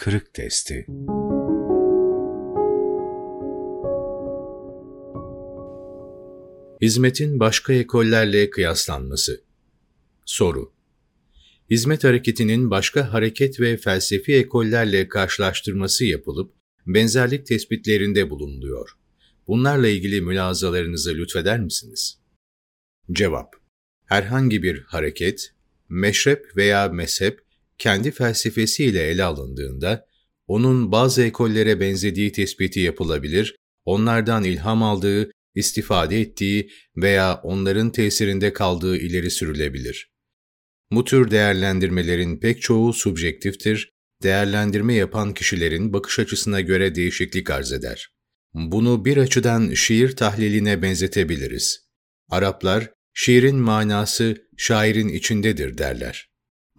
kırık testi. Hizmetin başka ekollerle kıyaslanması. Soru. Hizmet hareketinin başka hareket ve felsefi ekollerle karşılaştırması yapılıp benzerlik tespitlerinde bulunuluyor. Bunlarla ilgili mülazalarınızı lütfeder misiniz? Cevap. Herhangi bir hareket, meşrep veya mezhep kendi felsefesiyle ele alındığında, onun bazı ekollere benzediği tespiti yapılabilir, onlardan ilham aldığı, istifade ettiği veya onların tesirinde kaldığı ileri sürülebilir. Bu tür değerlendirmelerin pek çoğu subjektiftir, değerlendirme yapan kişilerin bakış açısına göre değişiklik arz eder. Bunu bir açıdan şiir tahliline benzetebiliriz. Araplar, şiirin manası şairin içindedir derler.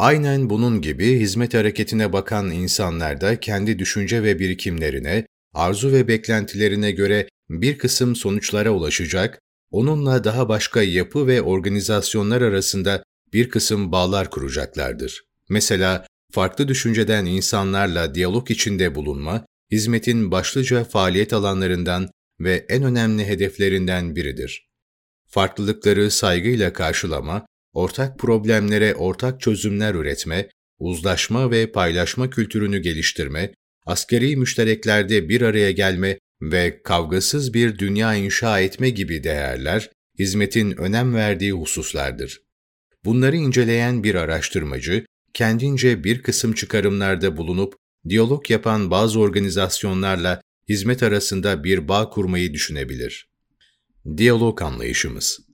Aynen bunun gibi hizmet hareketine bakan insanlar da kendi düşünce ve birikimlerine, arzu ve beklentilerine göre bir kısım sonuçlara ulaşacak, onunla daha başka yapı ve organizasyonlar arasında bir kısım bağlar kuracaklardır. Mesela farklı düşünceden insanlarla diyalog içinde bulunma, hizmetin başlıca faaliyet alanlarından ve en önemli hedeflerinden biridir. Farklılıkları saygıyla karşılama, ortak problemlere ortak çözümler üretme, uzlaşma ve paylaşma kültürünü geliştirme, askeri müştereklerde bir araya gelme ve kavgasız bir dünya inşa etme gibi değerler, hizmetin önem verdiği hususlardır. Bunları inceleyen bir araştırmacı, kendince bir kısım çıkarımlarda bulunup, diyalog yapan bazı organizasyonlarla hizmet arasında bir bağ kurmayı düşünebilir. Diyalog anlayışımız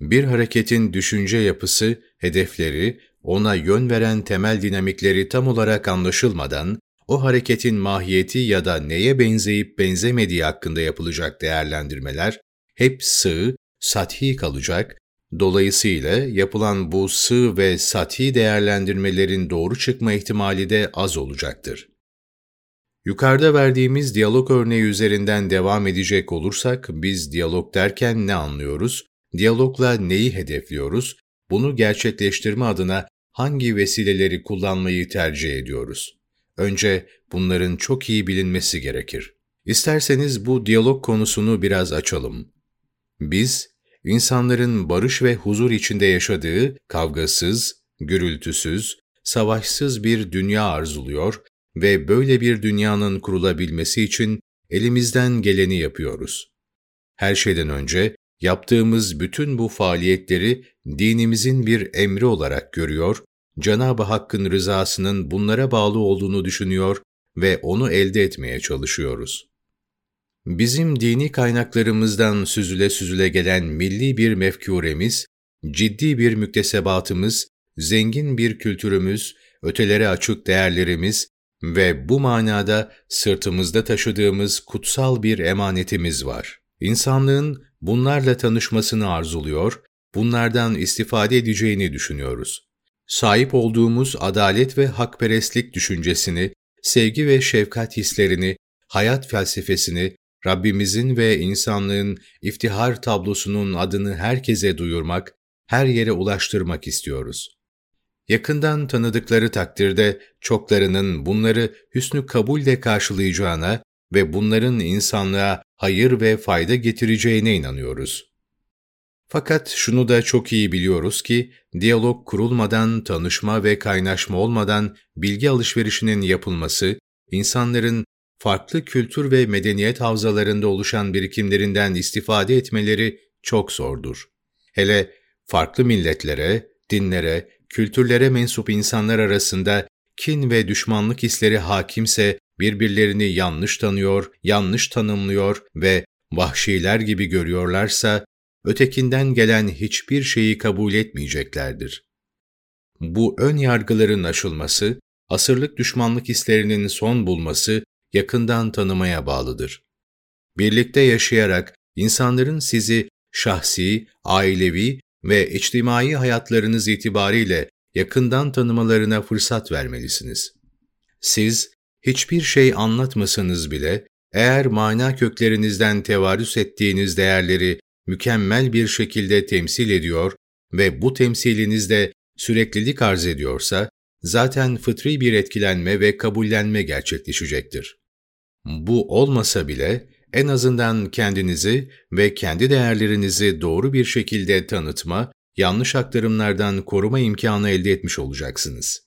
bir hareketin düşünce yapısı, hedefleri, ona yön veren temel dinamikleri tam olarak anlaşılmadan, o hareketin mahiyeti ya da neye benzeyip benzemediği hakkında yapılacak değerlendirmeler hep sığ, sathi kalacak, dolayısıyla yapılan bu sığ ve sathi değerlendirmelerin doğru çıkma ihtimali de az olacaktır. Yukarıda verdiğimiz diyalog örneği üzerinden devam edecek olursak, biz diyalog derken ne anlıyoruz? Diyalogla neyi hedefliyoruz? Bunu gerçekleştirme adına hangi vesileleri kullanmayı tercih ediyoruz? Önce bunların çok iyi bilinmesi gerekir. İsterseniz bu diyalog konusunu biraz açalım. Biz, insanların barış ve huzur içinde yaşadığı kavgasız, gürültüsüz, savaşsız bir dünya arzuluyor ve böyle bir dünyanın kurulabilmesi için elimizden geleni yapıyoruz. Her şeyden önce Yaptığımız bütün bu faaliyetleri dinimizin bir emri olarak görüyor, Cenab-ı Hakk'ın rızasının bunlara bağlı olduğunu düşünüyor ve onu elde etmeye çalışıyoruz. Bizim dini kaynaklarımızdan süzüle süzüle gelen milli bir mefkuremiz, ciddi bir müktesebatımız, zengin bir kültürümüz, ötelere açık değerlerimiz ve bu manada sırtımızda taşıdığımız kutsal bir emanetimiz var. İnsanlığın bunlarla tanışmasını arzuluyor, bunlardan istifade edeceğini düşünüyoruz. Sahip olduğumuz adalet ve hakperestlik düşüncesini, sevgi ve şefkat hislerini, hayat felsefesini, Rabbimizin ve insanlığın iftihar tablosunun adını herkese duyurmak, her yere ulaştırmak istiyoruz. Yakından tanıdıkları takdirde çoklarının bunları hüsnü kabulle karşılayacağına ve bunların insanlığa hayır ve fayda getireceğine inanıyoruz. Fakat şunu da çok iyi biliyoruz ki, diyalog kurulmadan, tanışma ve kaynaşma olmadan bilgi alışverişinin yapılması, insanların farklı kültür ve medeniyet havzalarında oluşan birikimlerinden istifade etmeleri çok zordur. Hele farklı milletlere, dinlere, kültürlere mensup insanlar arasında kin ve düşmanlık hisleri hakimse birbirlerini yanlış tanıyor, yanlış tanımlıyor ve vahşiler gibi görüyorlarsa, ötekinden gelen hiçbir şeyi kabul etmeyeceklerdir. Bu ön yargıların aşılması, asırlık düşmanlık hislerinin son bulması yakından tanımaya bağlıdır. Birlikte yaşayarak insanların sizi şahsi, ailevi ve içtimai hayatlarınız itibariyle yakından tanımalarına fırsat vermelisiniz. Siz, hiçbir şey anlatmasanız bile, eğer mana köklerinizden tevarüs ettiğiniz değerleri mükemmel bir şekilde temsil ediyor ve bu temsilinizde süreklilik arz ediyorsa, zaten fıtri bir etkilenme ve kabullenme gerçekleşecektir. Bu olmasa bile en azından kendinizi ve kendi değerlerinizi doğru bir şekilde tanıtma, yanlış aktarımlardan koruma imkanı elde etmiş olacaksınız.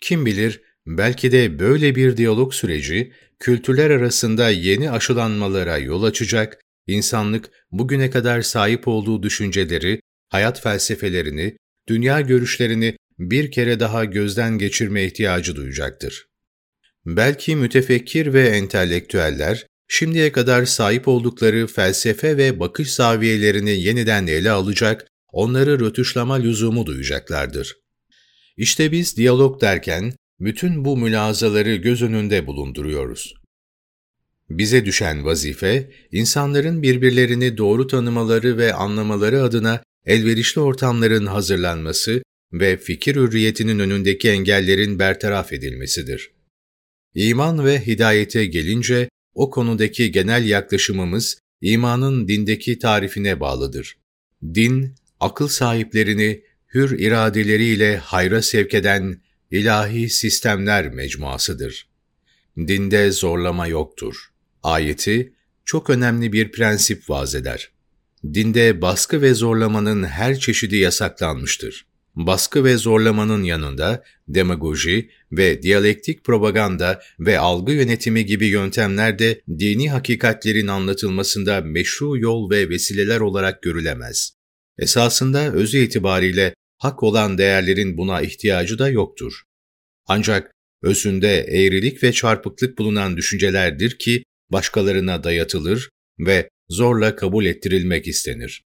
Kim bilir, belki de böyle bir diyalog süreci, kültürler arasında yeni aşılanmalara yol açacak, insanlık bugüne kadar sahip olduğu düşünceleri, hayat felsefelerini, dünya görüşlerini bir kere daha gözden geçirme ihtiyacı duyacaktır. Belki mütefekkir ve entelektüeller, şimdiye kadar sahip oldukları felsefe ve bakış zaviyelerini yeniden ele alacak, onları rötuşlama lüzumu duyacaklardır. İşte biz diyalog derken, bütün bu mülazaları göz önünde bulunduruyoruz. Bize düşen vazife, insanların birbirlerini doğru tanımaları ve anlamaları adına elverişli ortamların hazırlanması ve fikir hürriyetinin önündeki engellerin bertaraf edilmesidir. İman ve hidayete gelince, o konudaki genel yaklaşımımız, imanın dindeki tarifine bağlıdır. Din, akıl sahiplerini hür iradeleriyle hayra sevk eden ilahi sistemler mecmuasıdır. Dinde zorlama yoktur. Ayeti, çok önemli bir prensip vaz eder. Dinde baskı ve zorlamanın her çeşidi yasaklanmıştır. Baskı ve zorlamanın yanında demagoji ve diyalektik propaganda ve algı yönetimi gibi yöntemler de dini hakikatlerin anlatılmasında meşru yol ve vesileler olarak görülemez. Esasında özü itibariyle hak olan değerlerin buna ihtiyacı da yoktur. Ancak özünde eğrilik ve çarpıklık bulunan düşüncelerdir ki başkalarına dayatılır ve zorla kabul ettirilmek istenir.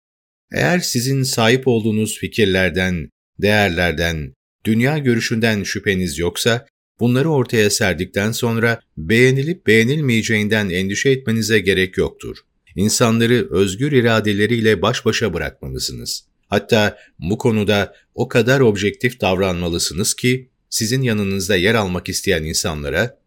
Eğer sizin sahip olduğunuz fikirlerden, değerlerden, dünya görüşünden şüpheniz yoksa, bunları ortaya serdikten sonra beğenilip beğenilmeyeceğinden endişe etmenize gerek yoktur. İnsanları özgür iradeleriyle baş başa bırakmalısınız. Hatta bu konuda o kadar objektif davranmalısınız ki, sizin yanınızda yer almak isteyen insanlara,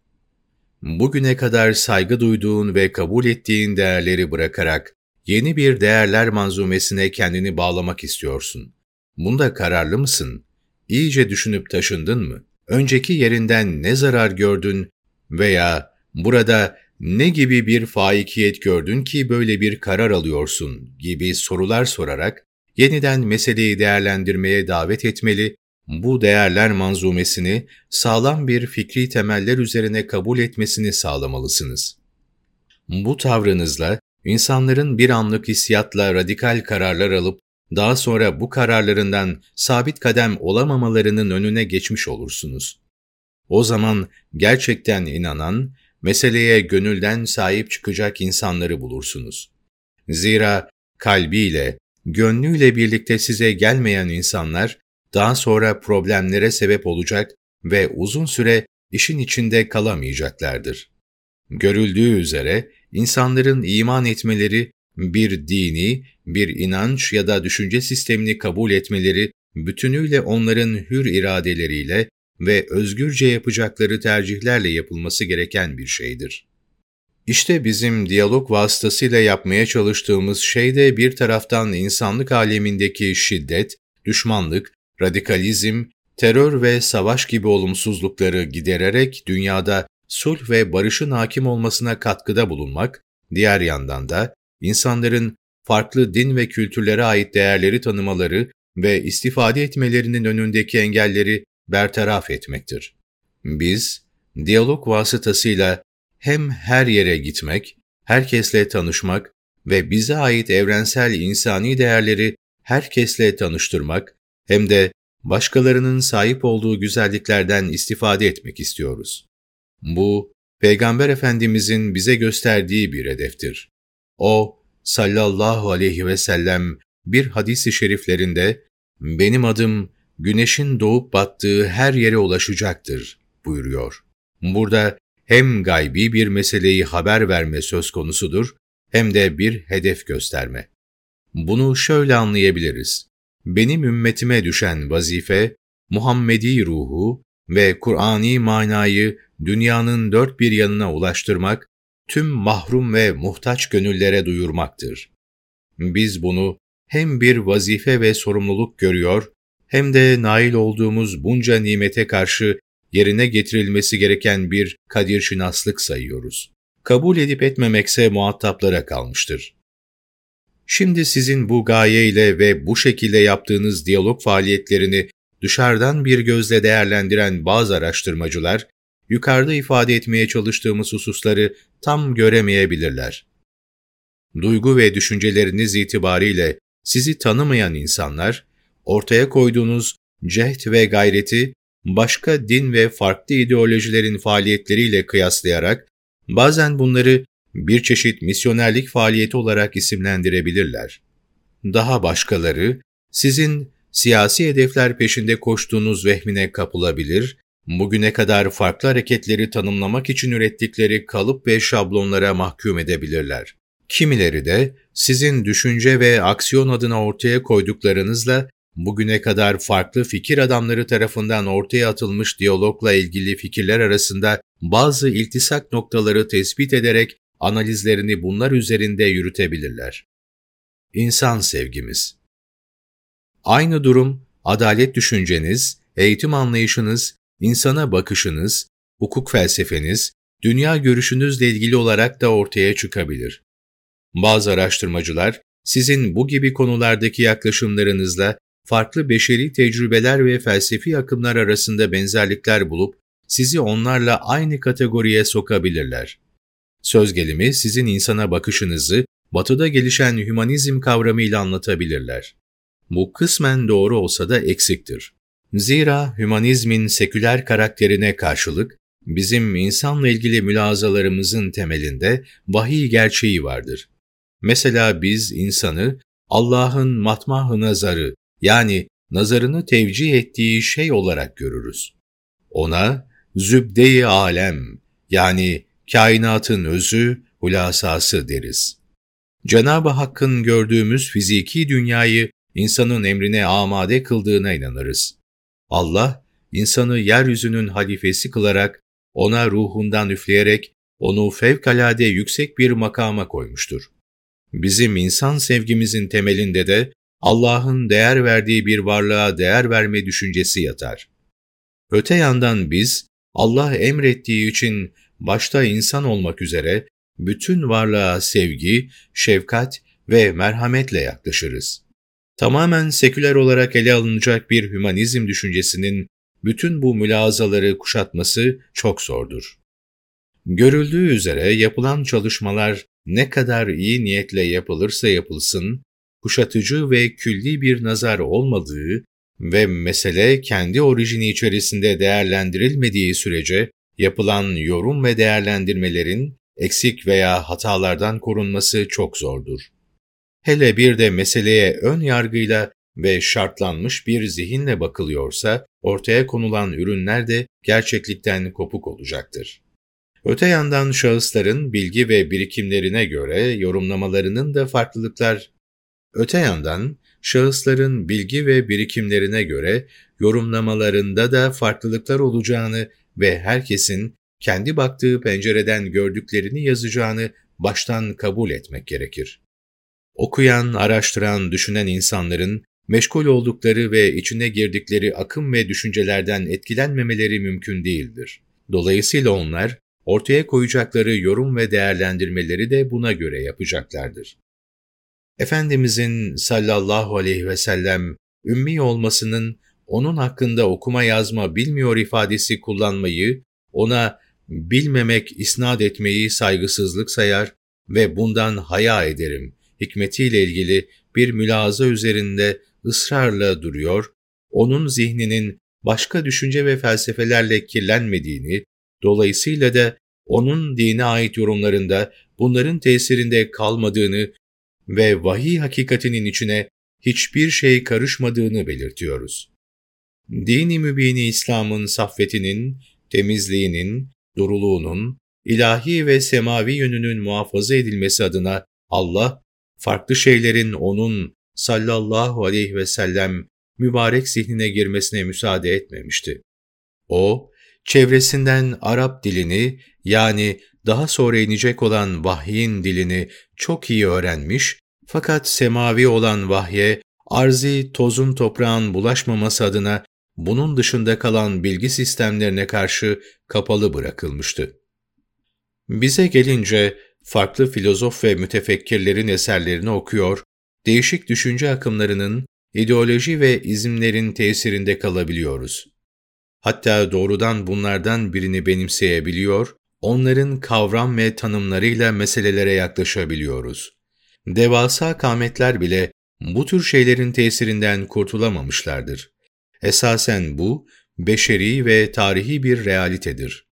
bugüne kadar saygı duyduğun ve kabul ettiğin değerleri bırakarak yeni bir değerler manzumesine kendini bağlamak istiyorsun. Bunda kararlı mısın? İyice düşünüp taşındın mı? Önceki yerinden ne zarar gördün veya burada ne gibi bir faikiyet gördün ki böyle bir karar alıyorsun gibi sorular sorarak yeniden meseleyi değerlendirmeye davet etmeli, bu değerler manzumesini sağlam bir fikri temeller üzerine kabul etmesini sağlamalısınız. Bu tavrınızla insanların bir anlık hissiyatla radikal kararlar alıp daha sonra bu kararlarından sabit kadem olamamalarının önüne geçmiş olursunuz. O zaman gerçekten inanan, meseleye gönülden sahip çıkacak insanları bulursunuz. Zira kalbiyle, gönlüyle birlikte size gelmeyen insanlar daha sonra problemlere sebep olacak ve uzun süre işin içinde kalamayacaklardır. Görüldüğü üzere insanların iman etmeleri bir dini, bir inanç ya da düşünce sistemini kabul etmeleri bütünüyle onların hür iradeleriyle ve özgürce yapacakları tercihlerle yapılması gereken bir şeydir. İşte bizim diyalog vasıtasıyla yapmaya çalıştığımız şey de bir taraftan insanlık alemindeki şiddet, düşmanlık, radikalizm, terör ve savaş gibi olumsuzlukları gidererek dünyada sulh ve barışın hakim olmasına katkıda bulunmak, diğer yandan da insanların farklı din ve kültürlere ait değerleri tanımaları ve istifade etmelerinin önündeki engelleri bertaraf etmektir. Biz, diyalog vasıtasıyla hem her yere gitmek, herkesle tanışmak ve bize ait evrensel insani değerleri herkesle tanıştırmak, hem de başkalarının sahip olduğu güzelliklerden istifade etmek istiyoruz. Bu, Peygamber Efendimizin bize gösterdiği bir hedeftir. O, sallallahu aleyhi ve sellem bir hadisi şeriflerinde, benim adım güneşin doğup battığı her yere ulaşacaktır buyuruyor. Burada hem gaybi bir meseleyi haber verme söz konusudur, hem de bir hedef gösterme. Bunu şöyle anlayabiliriz. Benim ümmetime düşen vazife, Muhammedi ruhu ve Kur'ani manayı dünyanın dört bir yanına ulaştırmak, tüm mahrum ve muhtaç gönüllere duyurmaktır. Biz bunu hem bir vazife ve sorumluluk görüyor, hem de nail olduğumuz bunca nimete karşı yerine getirilmesi gereken bir kadir şinaslık sayıyoruz. Kabul edip etmemekse muhataplara kalmıştır. Şimdi sizin bu gayeyle ve bu şekilde yaptığınız diyalog faaliyetlerini dışarıdan bir gözle değerlendiren bazı araştırmacılar, yukarıda ifade etmeye çalıştığımız hususları tam göremeyebilirler. Duygu ve düşünceleriniz itibariyle sizi tanımayan insanlar, ortaya koyduğunuz cehd ve gayreti başka din ve farklı ideolojilerin faaliyetleriyle kıyaslayarak bazen bunları bir çeşit misyonerlik faaliyeti olarak isimlendirebilirler. Daha başkaları sizin siyasi hedefler peşinde koştuğunuz vehmine kapılabilir, bugüne kadar farklı hareketleri tanımlamak için ürettikleri kalıp ve şablonlara mahkum edebilirler. Kimileri de sizin düşünce ve aksiyon adına ortaya koyduklarınızla bugüne kadar farklı fikir adamları tarafından ortaya atılmış diyalogla ilgili fikirler arasında bazı iltisak noktaları tespit ederek analizlerini bunlar üzerinde yürütebilirler. İnsan sevgimiz Aynı durum, adalet düşünceniz, eğitim anlayışınız, insana bakışınız, hukuk felsefeniz, dünya görüşünüzle ilgili olarak da ortaya çıkabilir. Bazı araştırmacılar, sizin bu gibi konulardaki yaklaşımlarınızla farklı beşeri tecrübeler ve felsefi akımlar arasında benzerlikler bulup, sizi onlarla aynı kategoriye sokabilirler. Söz gelimi sizin insana bakışınızı batıda gelişen hümanizm kavramıyla anlatabilirler. Bu kısmen doğru olsa da eksiktir. Zira hümanizmin seküler karakterine karşılık bizim insanla ilgili mülazalarımızın temelinde vahiy gerçeği vardır. Mesela biz insanı Allah'ın matmah nazarı yani nazarını tevcih ettiği şey olarak görürüz. Ona zübde-i alem yani kainatın özü, hulasası deriz. Cenab-ı Hakk'ın gördüğümüz fiziki dünyayı insanın emrine amade kıldığına inanırız. Allah, insanı yeryüzünün halifesi kılarak, ona ruhundan üfleyerek, onu fevkalade yüksek bir makama koymuştur. Bizim insan sevgimizin temelinde de Allah'ın değer verdiği bir varlığa değer verme düşüncesi yatar. Öte yandan biz, Allah emrettiği için başta insan olmak üzere bütün varlığa sevgi, şefkat ve merhametle yaklaşırız. Tamamen seküler olarak ele alınacak bir hümanizm düşüncesinin bütün bu mülazaları kuşatması çok zordur. Görüldüğü üzere yapılan çalışmalar ne kadar iyi niyetle yapılırsa yapılsın, kuşatıcı ve külli bir nazar olmadığı ve mesele kendi orijini içerisinde değerlendirilmediği sürece yapılan yorum ve değerlendirmelerin eksik veya hatalardan korunması çok zordur. Hele bir de meseleye ön yargıyla ve şartlanmış bir zihinle bakılıyorsa, ortaya konulan ürünler de gerçeklikten kopuk olacaktır. Öte yandan şahısların bilgi ve birikimlerine göre yorumlamalarının da farklılıklar Öte yandan şahısların bilgi ve birikimlerine göre yorumlamalarında da farklılıklar olacağını ve herkesin kendi baktığı pencereden gördüklerini yazacağını baştan kabul etmek gerekir. Okuyan, araştıran, düşünen insanların meşgul oldukları ve içine girdikleri akım ve düşüncelerden etkilenmemeleri mümkün değildir. Dolayısıyla onlar ortaya koyacakları yorum ve değerlendirmeleri de buna göre yapacaklardır. Efendimizin sallallahu aleyhi ve sellem ümmi olmasının onun hakkında okuma yazma bilmiyor ifadesi kullanmayı, ona bilmemek isnat etmeyi saygısızlık sayar ve bundan haya ederim hikmetiyle ilgili bir mülaza üzerinde ısrarla duruyor, onun zihninin başka düşünce ve felsefelerle kirlenmediğini, dolayısıyla da onun dine ait yorumlarında bunların tesirinde kalmadığını ve vahiy hakikatinin içine hiçbir şey karışmadığını belirtiyoruz. Dini mübini İslam'ın saffetinin, temizliğinin, duruluğunun, ilahi ve semavi yönünün muhafaza edilmesi adına Allah, farklı şeylerin onun sallallahu aleyhi ve sellem mübarek zihnine girmesine müsaade etmemişti. O, çevresinden Arap dilini yani daha sonra inecek olan vahyin dilini çok iyi öğrenmiş fakat semavi olan vahye arzi tozun toprağın bulaşmaması adına bunun dışında kalan bilgi sistemlerine karşı kapalı bırakılmıştı. Bize gelince farklı filozof ve mütefekkirlerin eserlerini okuyor, değişik düşünce akımlarının, ideoloji ve izimlerin tesirinde kalabiliyoruz. Hatta doğrudan bunlardan birini benimseyebiliyor, onların kavram ve tanımlarıyla meselelere yaklaşabiliyoruz. Devasa kametler bile bu tür şeylerin tesirinden kurtulamamışlardır. Esasen bu, beşeri ve tarihi bir realitedir.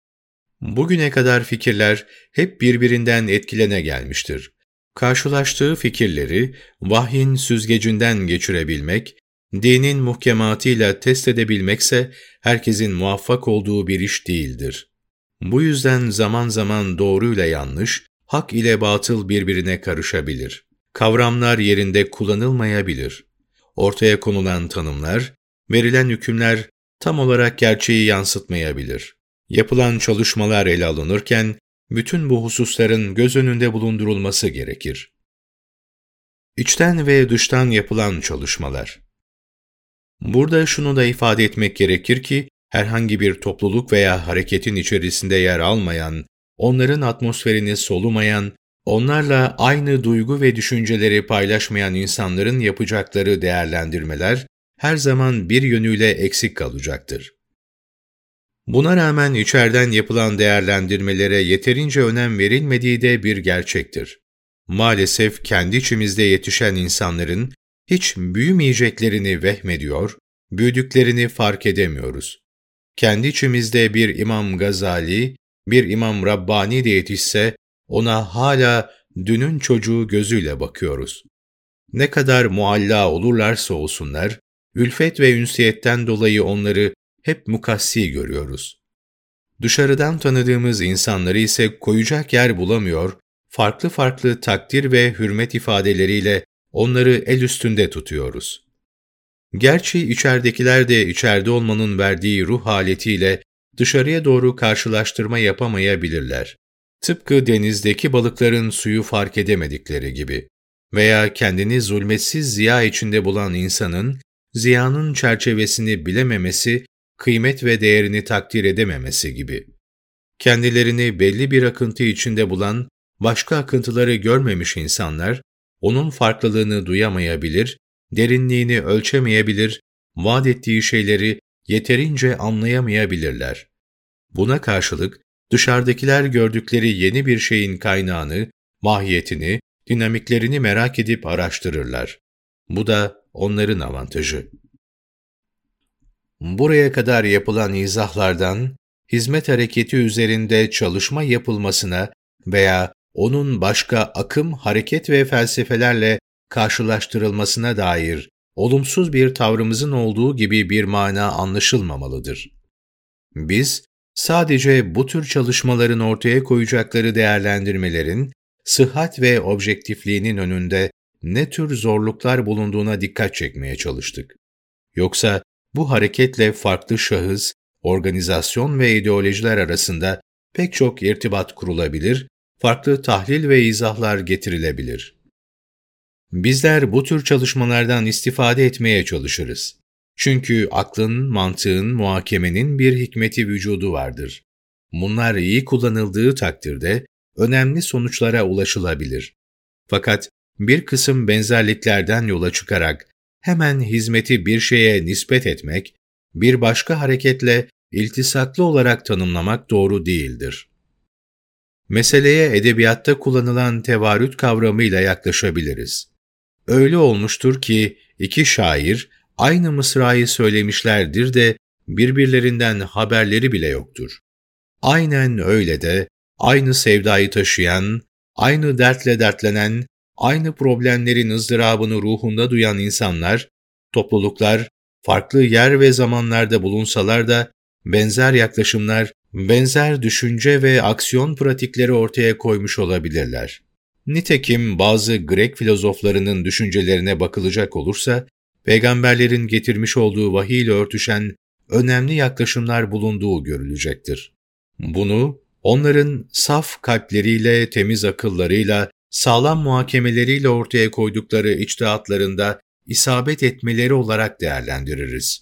Bugüne kadar fikirler hep birbirinden etkilene gelmiştir. Karşılaştığı fikirleri vahyin süzgecinden geçirebilmek, dinin muhkematıyla test edebilmekse herkesin muvaffak olduğu bir iş değildir. Bu yüzden zaman zaman doğruyla yanlış, hak ile batıl birbirine karışabilir. Kavramlar yerinde kullanılmayabilir. Ortaya konulan tanımlar, verilen hükümler tam olarak gerçeği yansıtmayabilir. Yapılan çalışmalar ele alınırken, bütün bu hususların göz önünde bulundurulması gerekir. İçten ve dıştan yapılan çalışmalar Burada şunu da ifade etmek gerekir ki, herhangi bir topluluk veya hareketin içerisinde yer almayan, onların atmosferini solumayan, onlarla aynı duygu ve düşünceleri paylaşmayan insanların yapacakları değerlendirmeler her zaman bir yönüyle eksik kalacaktır. Buna rağmen içeriden yapılan değerlendirmelere yeterince önem verilmediği de bir gerçektir. Maalesef kendi içimizde yetişen insanların hiç büyümeyeceklerini vehmediyor, büyüdüklerini fark edemiyoruz. Kendi içimizde bir İmam Gazali, bir İmam Rabbani de yetişse, ona hala dünün çocuğu gözüyle bakıyoruz. Ne kadar mualla olurlarsa olsunlar, ülfet ve ünsiyetten dolayı onları hep mukassi görüyoruz. Dışarıdan tanıdığımız insanları ise koyacak yer bulamıyor, farklı farklı takdir ve hürmet ifadeleriyle onları el üstünde tutuyoruz. Gerçi içeridekiler de içeride olmanın verdiği ruh haletiyle dışarıya doğru karşılaştırma yapamayabilirler. Tıpkı denizdeki balıkların suyu fark edemedikleri gibi veya kendini zulmetsiz ziya içinde bulan insanın ziyanın çerçevesini bilememesi, kıymet ve değerini takdir edememesi gibi. Kendilerini belli bir akıntı içinde bulan, başka akıntıları görmemiş insanlar, onun farklılığını duyamayabilir, derinliğini ölçemeyebilir, vaat ettiği şeyleri yeterince anlayamayabilirler. Buna karşılık dışarıdakiler gördükleri yeni bir şeyin kaynağını, mahiyetini, dinamiklerini merak edip araştırırlar. Bu da onların avantajı. Buraya kadar yapılan izahlardan, hizmet hareketi üzerinde çalışma yapılmasına veya onun başka akım, hareket ve felsefelerle karşılaştırılmasına dair olumsuz bir tavrımızın olduğu gibi bir mana anlaşılmamalıdır. Biz, sadece bu tür çalışmaların ortaya koyacakları değerlendirmelerin, sıhhat ve objektifliğinin önünde ne tür zorluklar bulunduğuna dikkat çekmeye çalıştık. Yoksa bu hareketle farklı şahıs, organizasyon ve ideolojiler arasında pek çok irtibat kurulabilir, farklı tahlil ve izahlar getirilebilir. Bizler bu tür çalışmalardan istifade etmeye çalışırız. Çünkü aklın, mantığın, muhakemenin bir hikmeti vücudu vardır. Bunlar iyi kullanıldığı takdirde önemli sonuçlara ulaşılabilir. Fakat bir kısım benzerliklerden yola çıkarak hemen hizmeti bir şeye nispet etmek, bir başka hareketle iltisaklı olarak tanımlamak doğru değildir. Meseleye edebiyatta kullanılan tevarüt kavramıyla yaklaşabiliriz. Öyle olmuştur ki iki şair aynı mısrayı söylemişlerdir de birbirlerinden haberleri bile yoktur. Aynen öyle de aynı sevdayı taşıyan, aynı dertle dertlenen, aynı problemlerin ızdırabını ruhunda duyan insanlar, topluluklar, farklı yer ve zamanlarda bulunsalar da benzer yaklaşımlar, benzer düşünce ve aksiyon pratikleri ortaya koymuş olabilirler. Nitekim bazı Grek filozoflarının düşüncelerine bakılacak olursa, peygamberlerin getirmiş olduğu vahiy ile örtüşen önemli yaklaşımlar bulunduğu görülecektir. Bunu onların saf kalpleriyle, temiz akıllarıyla, sağlam muhakemeleriyle ortaya koydukları içtihatlarında isabet etmeleri olarak değerlendiririz.